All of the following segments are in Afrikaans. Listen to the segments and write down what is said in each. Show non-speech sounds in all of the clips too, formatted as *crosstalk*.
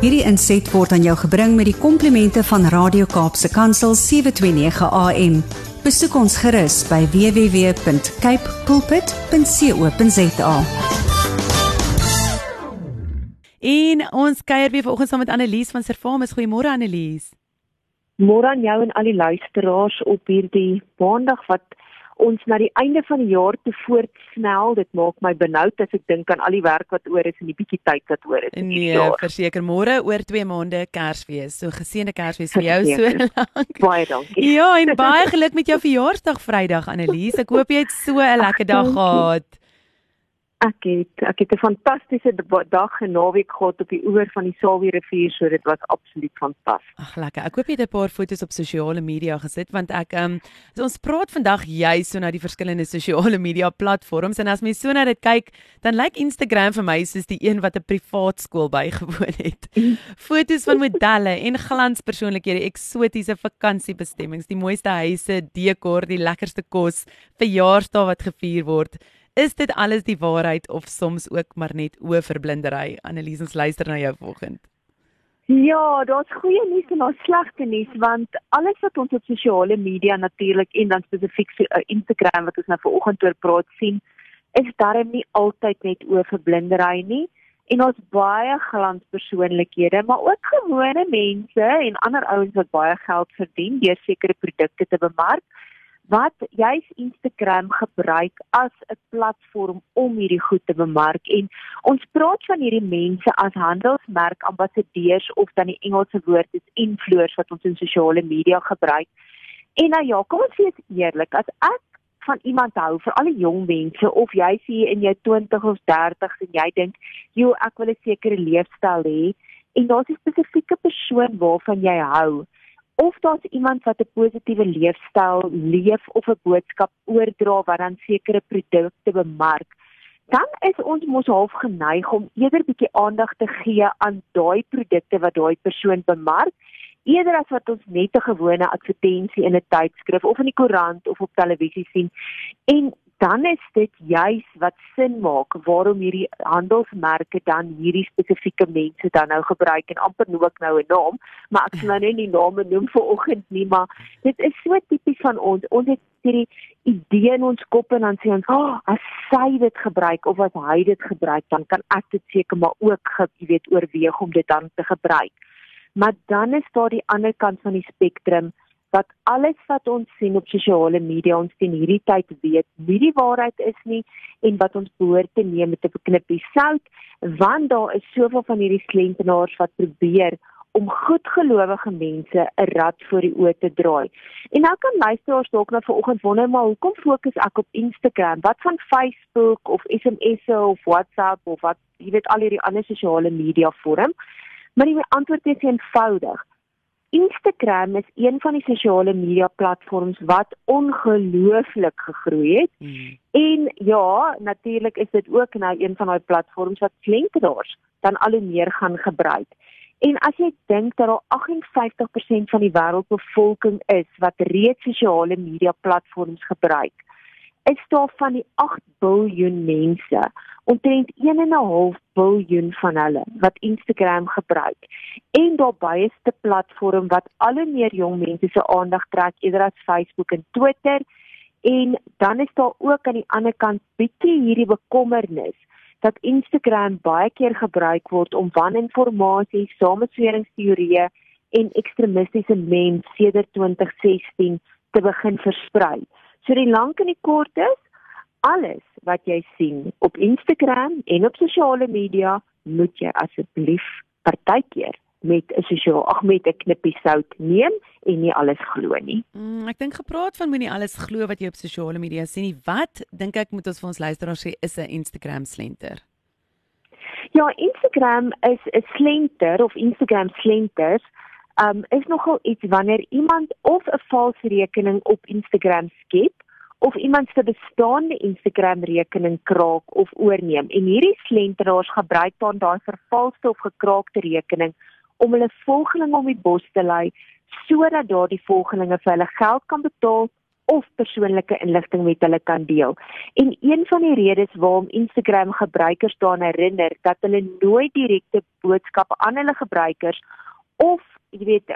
Hierdie inset word aan jou gebring met die komplimente van Radio Kaapse Kansel 729 AM. Besoek ons gerus by www.cape pulpit.co.za. En ons kuier weer vanoggend saam met Annelies van Servamus. Goeiemôre Annelies. Môre aan jou en al die luisteraars op hierdie maandag wat ons na die einde van die jaar te voortsnel. Dit maak my benoud as ek dink aan al die werk wat oor is en die bietjie tyd wat oor is. Nee, verseker môre oor 2 maande Kersfees. So geseënde Kersfees vir jou so lank. Baie dankie. Ja, en baie geluk met jou verjaarsdag Vrydag Annelies. Ek hoop jy het so 'n lekker dag gehad. Ek het ek het 'n fantastiese dag en naweek gehad op die oewer van die Salwie rivier, so dit was absoluut fantasties. Ag lekker. Ek hoop jy het 'n paar foto's op sosiale media gesit want ek ehm um, so ons praat vandag juis so na die verskillende sosiale media platforms en as mens so na dit kyk, dan lyk Instagram vir my soos die een wat 'n privaat skool bygewoon het. *laughs* Foto's van modelle en glanspersoonlikhede, eksotiese vakansiebestemmings, die mooiste huise, dekor, die lekkerste kos, verjaarsdae wat gevier word. Is dit alles die waarheid of soms ook maar net oorverblindery? Annelies, ons luister na jou volgende. Ja, daar's goeie nuus en daar's slegte nuus want alles wat ons op sosiale media natuurlik en dan spesifiek uh, Instagram wat ons nou vanoggend oor praat sien, is darem nie altyd net oorverblindery nie en ons baie glanspersoonlikhede, maar ook gewone mense en ander ouens wat baie geld verdien deur sekere produkte te bemark wat juis Instagram gebruik as 'n platform om hierdie goed te bemark en ons praat van hierdie mense as handelsmerk ambassadeurs of dan die Engelse woord is influencers wat ons in sosiale media gebruik. En nou ja, kom ons wees eerlik, as ek van iemand hou vir al die jong mense of jy sien in jou 20 of 30 en jy dink, "Jo, ek wil 'n sekere leefstyl hê." En daar's 'n spesifieke persoon waarvan jy hou of daar's iemand wat 'n positiewe leefstyl leef of 'n boodskap oordra wat dan sekere produkte bemark, dan is ons mos half geneig om eerder bietjie aandag te gee aan daai produkte wat daai persoon bemark eerder as wat ons net 'n gewone advertensie in 'n tydskrif of in die koerant of op televisie sien. En dan is dit juis wat sin maak waarom hierdie handelsmerke dan hierdie spesifieke mense dan nou gebruik en amper noem ek nou 'n naam, maar ek sal nou nie name noem vir oggend nie, maar dit is so tipies van ons. Ons het hierdie idee in ons kop en dan sê ons, "Ag, oh, as sy dit gebruik of as hy dit gebruik, dan kan ek dit seker maar ook, jy weet, oorweeg om dit dan te gebruik." Maar dan is daar die ander kant van die spektrum wat alles wat ons sien op sosiale media ons teen hierdie tyd weet nie die waarheid is nie en wat ons behoort te neem met 'n knippie sout want daar is soveel van hierdie slentenaars wat probeer om goedgelowige mense 'n rad voor die oë te draai. En nou kan luisteraars dalk nou vanoggend wonder maar hoekom fokus ek op Instagram? Wat van Facebook of SMS'e of WhatsApp of wat jy weet al hierdie ander sosiale media vorm? Maar die antwoord is eenvoudig. Instagram is een van die sosiale media platforms wat ongelooflik gegroei het. Mm. En ja, natuurlik is dit ook nou een van daai platforms wat klentenaars dan al hoe meer gaan gebruik. En as jy dink dat daar 58% van die wêreldbevolking is wat reeds sosiale media platforms gebruik, is daar van die 8 miljard mense, omtrent 1.5 miljard van hulle wat Instagram gebruik. En daarbye is 'n platform wat al hoe meer jong mense se aandag trek eerder as Facebook en Twitter. En dan is daar ook aan die ander kant bietjie hierdie bekommernis dat Instagram baie keer gebruik word om waninformasie, samesweringsteorieë en ekstremistiese memes sedert 2016 te begin versprei. So die lank en die kort is alles wat jy sien op Instagram en op sosiale media moet jy asseblief partykeer met 'n sosiaal ag met 'n knippie sout neem en nie alles glo nie. Mm, ek dink gepraat van moenie alles glo wat jy op sosiale media sien nie. Wat dink ek moet ons vir ons luisteraars sê is 'n Instagram slenter? Ja, Instagram is 'n slenter of Instagram slenters um, is nogal iets wanneer iemand of 'n valse rekening op Instagram skep of iemand se bestaande Instagram rekening kraak of oorneem en hierdie slenteraars gebruik dan daai vervalste of gekraakte rekening om hulle volgelinge om die bos te lei sodat daardie volgelinge vir hulle geld kan betaal of persoonlike inligting met hulle kan deel. En een van die redes waarom Instagram gebruikers daaraan herinner dat hulle nooit direkte boodskappe aan hulle gebruikers of jy weet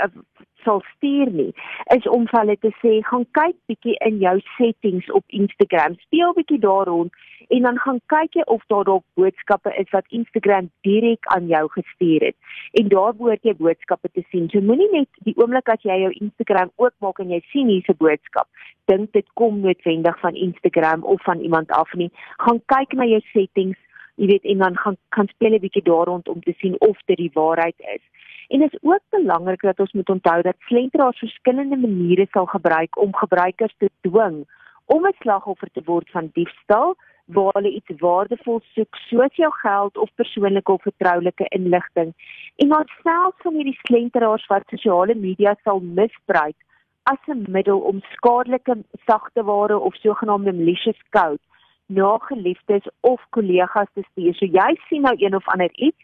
sal stuur nie is om vir hulle te sê gaan kyk bietjie in jou settings op Instagram. Speel bietjie daar rond en dan gaan kyk jy of daar dalk boodskappe is wat Instagram direk aan jou gestuur het. En daar behoort jy boodskappe te sien. So moenie net die oomblik as jy jou Instagram oopmaak en jy sien hierse boodskap dink dit kom noodwendig van Instagram of van iemand af nie. Gaan kyk na jou settings jy weet en dan gaan kan speel 'n bietjie daar rond om te sien of dit die waarheid is En dit is ook belangrik dat ons moet onthou dat slenteraars verskillende maniere sal gebruik om gebruikers te dwing om 'n slagoffer te word van diefstal waar hulle iets waardevol soek soos jou geld of persoonlike of vertroulike inligting. En ons selfs van hierdie slenteraars wat sosiale media sal misbruik as 'n middel om skadelike sagteware of sogenaamde malicious code na geliefdes of kollegas te stuur. So jy sien nou een of ander iets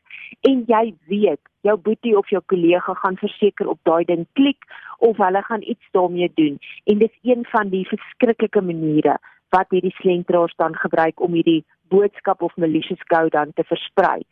en jy weet jou boetie of jou kollega gaan verseker op daai ding klik of hulle gaan iets daarmee doen en dis een van die verskriklike maniere wat hierdie slentraars dan gebruik om hierdie boodskap of malicious code dan te versprei.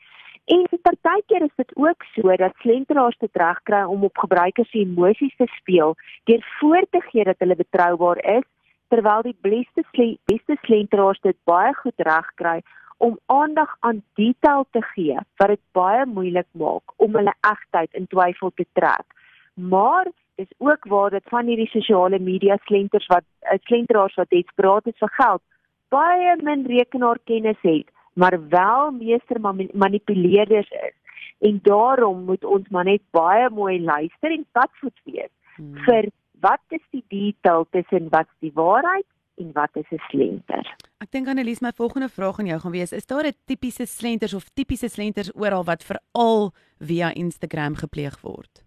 En partykeer is dit ook so dat slentraars te regkry om op gebruikers se emosies te speel deur voor te gee dat hulle betroubaar is terwyl die beste beste slentraars dit baie goed regkry om aandag aan detail te gee wat dit baie moeilik maak om hulle egtheid in twyfel te trek. Maar dis ook waar dit van hierdie sosiale media slenters wat uh, slenteraars wat desperaat is vir geld baie min rekenaarkennis het, maar wel meester manipuleerders is. En daarom moet ons maar net baie mooi luister en padvoet wees hmm. vir wat is die detail tussen wat die waarheid en wat is 'n slenter? Ek dink Annelies my volgende vraag aan jou gaan wees, is daar 'n tipiese slenters of tipiese slenters oral wat veral via Instagram gepleeg word?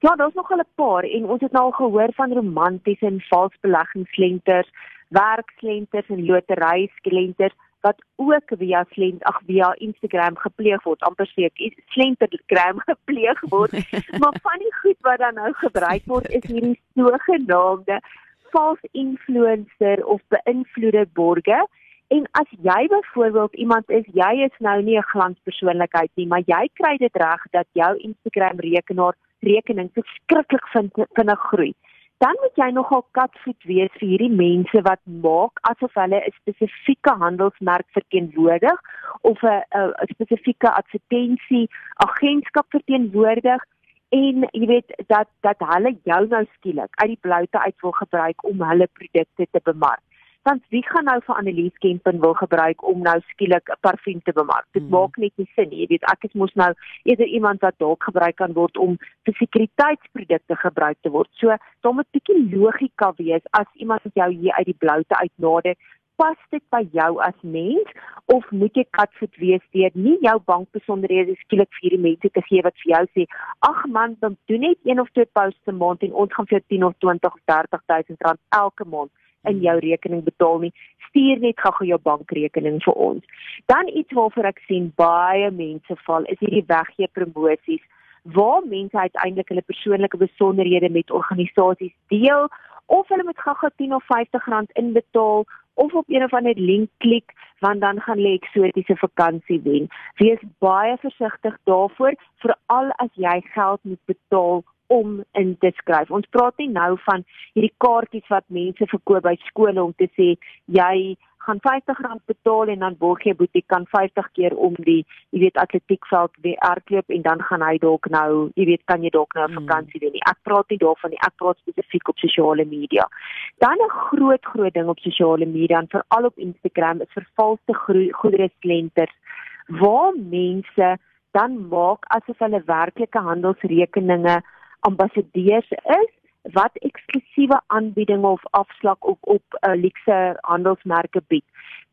Ja, daar's nog 'n paar en ons het nou al gehoor van romantiese en vals beleggingsslenters, werkslenters en loteryslenters wat ook via slent ag via Instagram gepleeg word amper seker slentergram *laughs* gepleeg word *laughs* maar van die goed wat dan nou gebruik word is hierdie sogenaamde false influencer of beïnvloede borge. En as jy byvoorbeeld iemand is, jy is nou nie 'n glanspersoonlikheid nie, maar jy kry dit reg dat jou Instagram rekenaar rekening verskriklik vinnig groei. Dan moet jy nogal katvoet wees vir hierdie mense wat maak asof hulle 'n spesifieke handelsmerk verteenwoordig of 'n 'n spesifieke advertensie agentskap verteenwoordig en jy weet dat dat hulle jou nou skielik uit die bloute uit wil gebruik om hulle produkte te bemark. Want wie gaan nou vir Annelies Kempen wil gebruik om nou skielik 'n parfuum te bemark? Dit hmm. maak net nie sin nie. Jy weet ek is mos nou eerder iemand wat dalk gebruik kan word om vir sekuriteitsprodukte gebruik te word. So, daar moet 'n bietjie logika wees as iemand jou hier uit die bloute uit nader pas dit by jou as mens of moet jy katvoet wees deur nie jou bankbesonderhede skielik vir hierdie mense te gee wat vir jou sê ag man doen net een of twee posts 'n maand en ons gaan vir jou 10 of 20 of 30 000 rand elke maand in jou rekening betaal nie stuur net gou jou bankrekening vir ons dan iets waarvoor ek sien baie mense val is hierdie weggee promosies waar mense uiteindelik hulle persoonlike besonderhede met organisasies deel of hulle moet gou-gou 10 of 50 rand inbetaal of op een of ander link klik want dan gaan jy eksotiese vakansie wen. Wees baie versigtig daarvoor veral as jy geld moet betaal om in te skryf. Ons praat nie nou van hierdie kaartjies wat mense verkoop by skole om te sê jy gaan R50 betaal en dan borg jy boetie kan 50 keer om die jy weet atletiekveld weer hardloop en dan gaan hy dalk nou jy weet kan jy dalk nou 'n hmm. vakansie doen nie. Ek praat nie daarvan nie. Ek praat spesifiek op sosiale media. Dan 'n groot groot ding op sosiale media en veral op Instagram is vervalste goedere slenters waar mense dan maak asof hulle werklike handelsrekeninge ambassadeurs is wat eksklusiewe aanbiedinge of afslag op op uh, luxe handelsmerke bied.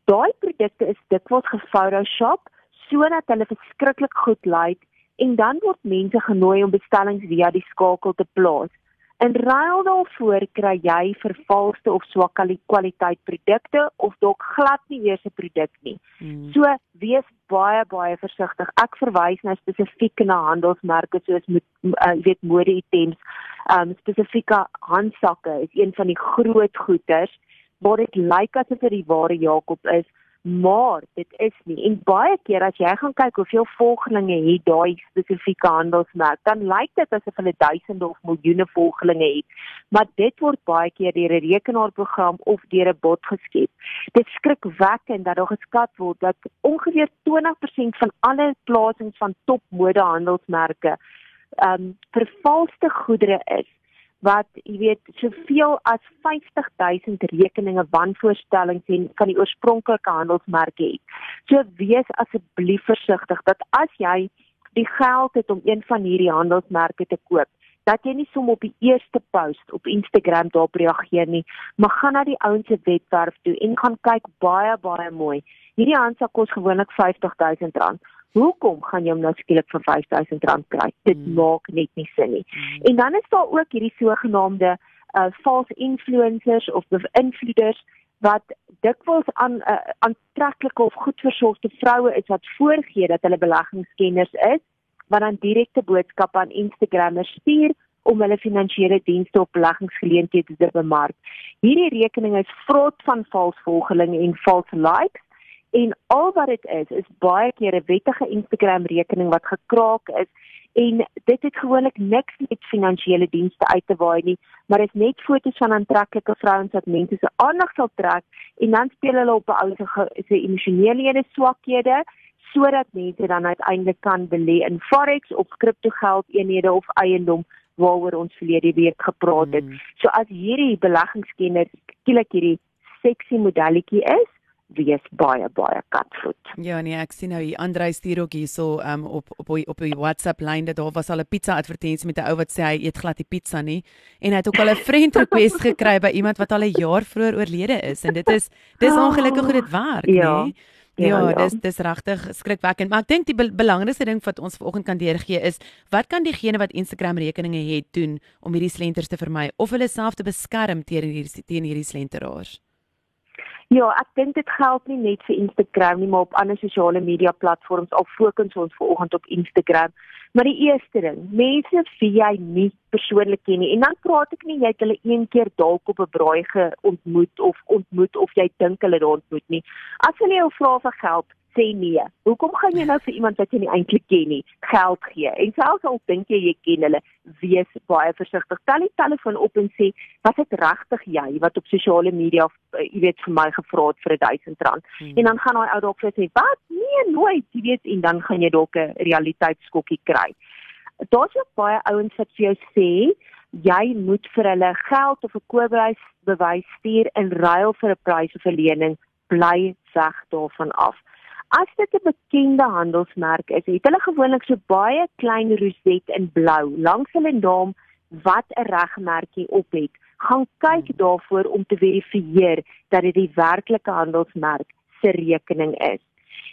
Daai produkte is dikwels gefotoshop sodat hulle verskriklik goed lyk en dan word mense genooi om bestellings via die skakel te plaas. In ruil daarvoor kry jy vervalste of swak kwaliteit produkte of dalk glad nie eers 'n produk nie. Hmm. So wees baie baie versigtig. Ek verwys nou spesifiek na handelsmerke soos met uh, weet mode items. Um spesifieke handsakke is een van die groot goeders waar dit lyk asof dit die ware Jakob is maar dit is nie. En baie keer as jy gaan kyk hoeveel volgelinge het daai spesifieke handelsmerk dan lyk dit asof hulle duisende of miljoene volgelinge het. Maar dit word baie keer deur 'n rekenaarprogram of deur 'n bot geskep. Dit skrikwekkend dat daar geskat word dat ongeveer 20% van alle plasings van topmodehandelsmerke ehm um, vervalste goedere is wat jy weet soveel as 50000 rekeninge wanvoorstellings en kan die oorspronklike handelsmerke hê. So wees asseblief versigtig dat as jy die geld het om een van hierdie handelsmerke te koop, dat jy nie sommer op die eerste post op Instagram daarop reageer nie, maar gaan na die ouens se webwerf toe en gaan kyk baie baie mooi. Hierdie handsak kos gewoonlik R50000 hoekom gaan jy hom nou skielik vir R5000 kry? Dit hmm. maak net nie sin nie. Hmm. En dan is daar ook hierdie sogenaamde uh false influencers of beïnvloeders wat dikwels aan uh, aantreklike of goed versorgde vroue is wat voorgee dat hulle beleggingskenners is wat dan direkte boodskappe aan Instagrammers stuur om hulle finansiële dienste op beleggingsgeleenthede te bemark. Hierdie rekeninge is vrot van vals volgelinge en false likes En al wat dit is, is baie keer 'n wettige Instagram rekening wat gekraak is en dit het gewoonlik niks met finansiële dienste uit te waai nie, maar is net foto's van aantreklike vrouens wat mense se aandag sal trek en dan speel hulle op 'n ou se emosionele swakhede sodat mense dan uiteindelik kan belê in forex of kriptogeld eenhede of eiendom waaroor ons verlede week gepraat het. Hmm. So as hierdie beleggingskenner skielik hierdie seksie modelletjie is, wees baie baie katvoet. Ja nee, ek sien nou hier Andrei stuur ook hierso um, op op op die WhatsApp lyn dat daar was al 'n pizza advertensie met 'n ou wat sê hy eet glad die pizza nie en hy het ook al 'n friend request *laughs* gekry by iemand wat al 'n jaar vroeër oorlede is en dit is dis ongelukkig hoe dit werk, ja. nee. Ja, ja, ja, dis dis regtig skrikwekkend, maar ek dink die be belangrikste ding wat ons vanoggend kan deurgee is wat kan diegene wat Instagram rekeninge het doen om hierdie slenters te vermy of hulle self te beskerm teen hierdie teen hierdie slenteraars? Ja, ek dink dit geld nie net vir Instagram nie, maar op ander sosiale media platforms. Al fokus ons vanoggend op Instagram. Maar die eerste ding, mense wie jy nie persoonlik ken nie. En dan praat ek nie jy het hulle een keer dalk op 'n braai geontmoet of ontmoet of jy dink hulle daar ontmoet nie. As hulle jou vra vir geld, sê nee. Hoekom gaan jy nou vir iemand wat jy nie eintlik ken nie geld gee? En selfs al dink jy jy ken hulle, wees baie versigtig. Tel die telefoon op en sê, "Was dit regtig jy wat op sosiale media, uh, jy weet, vir my gevra het vir R1000?" Hmm. En dan gaan daai ou dalk sê, "Wat? Nee, nooit." Jy weet, en dan gaan jy dalk 'n realiteitskokkie kry. Daar's ook baie ouens wat vir jou sê, jy moet vir hulle geld of 'n koophuis bewys stuur in ruil vir 'n prys of 'n lening. Bly weg daarvan af. As dit 'n bekende handelsmerk is, het hulle gewoonlik so baie klein roset in blou langs hulle naam wat 'n regmerkie op het. Gaan kyk hmm. daarvoor om te verifieer dat dit die werklike handelsmerk se rekening is.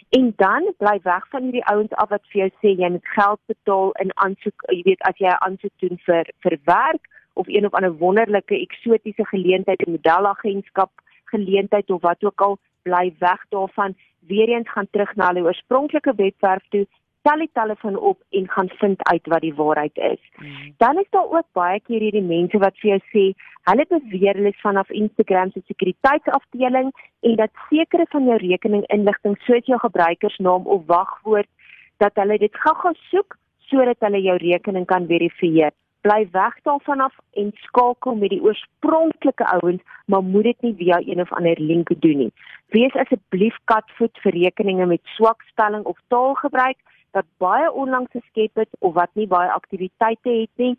En dan bly weg van hierdie ouens af wat vir jou sê jy moet geld betaal in aansoek, jy weet as jy 'n aansoek doen vir vir werk of een of ander wonderlike eksotiese geleentheid, 'n modelagentskap geleentheid of wat ook al, bly weg daarvan weer eens gaan terug na hulle oorspronklike webwerf toe, tel die telefoon op en gaan vind uit wat die waarheid is. Mm. Dan is daar ook baie keer hierdie mense wat vir jou sê, hulle beweer hulle is vanaf Instagram se sekuriteitsafdeling en dat sekere van jou rekeninginligting soos jou gebruikersnaam of wagwoord dat hulle dit gou-gou soek sodat hulle jou rekening kan verifieer bly weg daarvan af en skakel met die oorspronklike ouens, maar moet dit nie via een of ander link doen nie. Wees asseblief katvoet vir rekeninge met swak spelling of taalgebruik wat baie onlangs geskep het of wat nie baie aktiwiteite het nie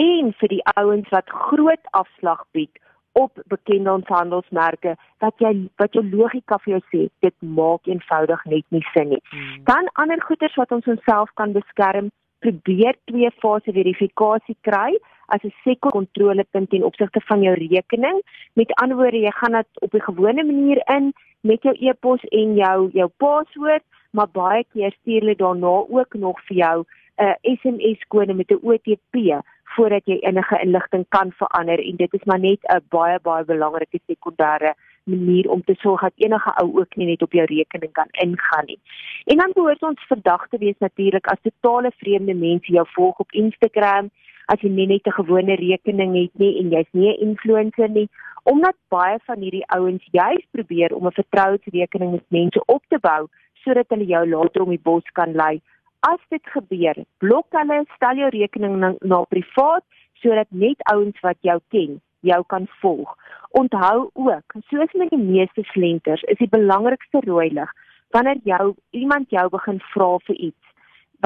en vir die ouens wat groot afslag bied op bekende handelsmerke wat jy wat jou logika vir jou sê dit maak eenvoudig net nie sin nie. Hmm. Dan ander goederes wat ons onsself kan beskerm probeer twee fase verifikasie kry as 'n sekere kontrolepunt ten opsigte van jou rekening. Met ander woorde, jy gaan dit op 'n gewone manier in met jou e-pos en jou jou paswoord, maar baie keer stuur hulle daarna ook nog vir jou 'n SMS kode met 'n OTP voordat jy enige inligting kan verander en dit is maar net 'n baie baie belangrike sekondêre manier om te sorg dat enige ou ook nie net op jou rekening kan ingaan nie. En dan behoort ons vandag te wees natuurlik as totale vreemde mense jou volg op Instagram, as jy nie net 'n gewone rekening het nie en jy's nie 'n influencer nie, omdat baie van hierdie ouens juist probeer om 'n vertrouensrekening met mense op te bou sodat hulle jou later om die bos kan lei. As dit gebeur, blok hulle, stel jou rekening na, na privaat sodat net ouens wat jou ken jou kan volg. Onthou ook, soos met die meeste slenters, is die belangrikste rooi lig wanneer jou iemand jou begin vra vir iets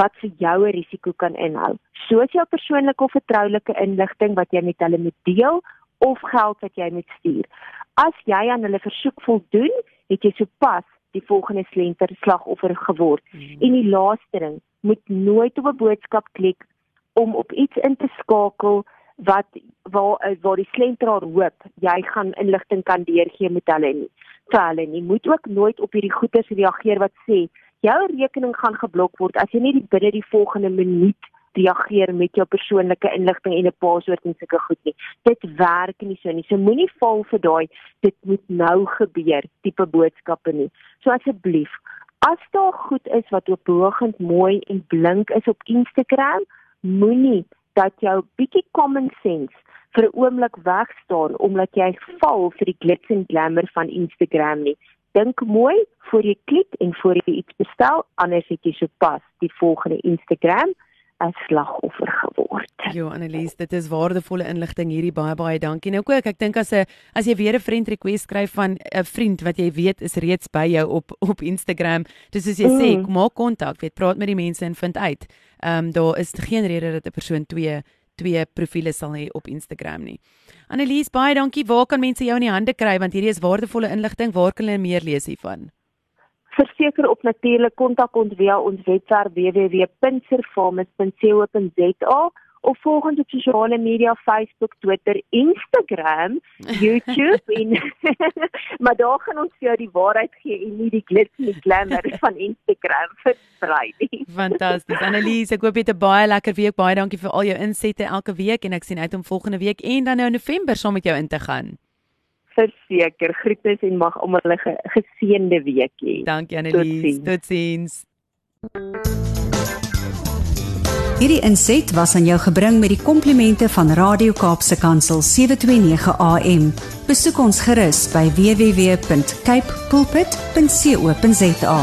wat vir jou 'n risiko kan inhou. Soos jou persoonlike of vertroulike inligting wat jy met hulle moet deel of geld wat jy moet stuur. As jy aan hulle versoek voldoen, het jy sopas die volgende slenter slagoffer geword. Mm. En die laaste ding, moet nooit op 'n boodskap klik om op iets in te skakel wat waar eh, waar die slenteraar hoop jy gaan inligting kan deurgee met hulle nie. Vir hulle nie moet ook nooit op hierdie goeters reageer wat sê jou rekening gaan geblok word as jy nie die binne die volgende minuut reageer met jou persoonlike inligting en 'n paswoord en sulke goed nie. Dit werk nie so nie. So moenie val vir daai dit moet nou gebeur tipe boodskappe nie. So asseblief, as daar goed is wat ophoogend mooi en blink is op Instagram, moenie dat jou bietjie common sense vir 'n oomblik wegstaan omdat jy val vir die glitz en glamour van Instagram nie. Dink mooi voor jy klik en voor jy iets bestel, anders het jy sopas die volgende Instagram as slagoffer geword. Jo Annelies, dit is waardevolle inligting hierdie baie baie dankie. Nou ook, ek dink as 'n as jy weer 'n friend request skryf van 'n vriend wat jy weet is reeds by jou op op Instagram, dis soos jy mm. sê, maak kontak, weet praat met die mense en vind uit. Ehm um, daar is geen rede dat 'n persoon twee twee profile sal hê op Instagram nie. Annelies, baie dankie. Waar kan mense jou in die hande kry want hierdie is waardevolle inligting. Waar kan hulle meer lees hiervan? Verseker op natuurlik kontak ons via ons webwerf www.servamus.co.za of volg ons op sosiale media Facebook, Twitter, Instagram, *laughs* YouTube en *laughs* maar daar gaan ons vir jou die waarheid gee en nie die glitz en die glamour *laughs* van Instagram versprei nie. Fantasties. Annelies, ek hoop jy het 'n baie lekker week. Baie dankie vir al jou insette elke week en ek sien uit om volgende week en dan nou in November saam met jou in te gaan verseker groetnis en mag almal 'n ge geseënde week hê. Dankie Annelies. Totsiens. Hierdie inset was aan jou gebring met die komplimente van Radio Kaapse Kansel 729 AM. Besoek ons gerus by www.cape pulpit.co.za.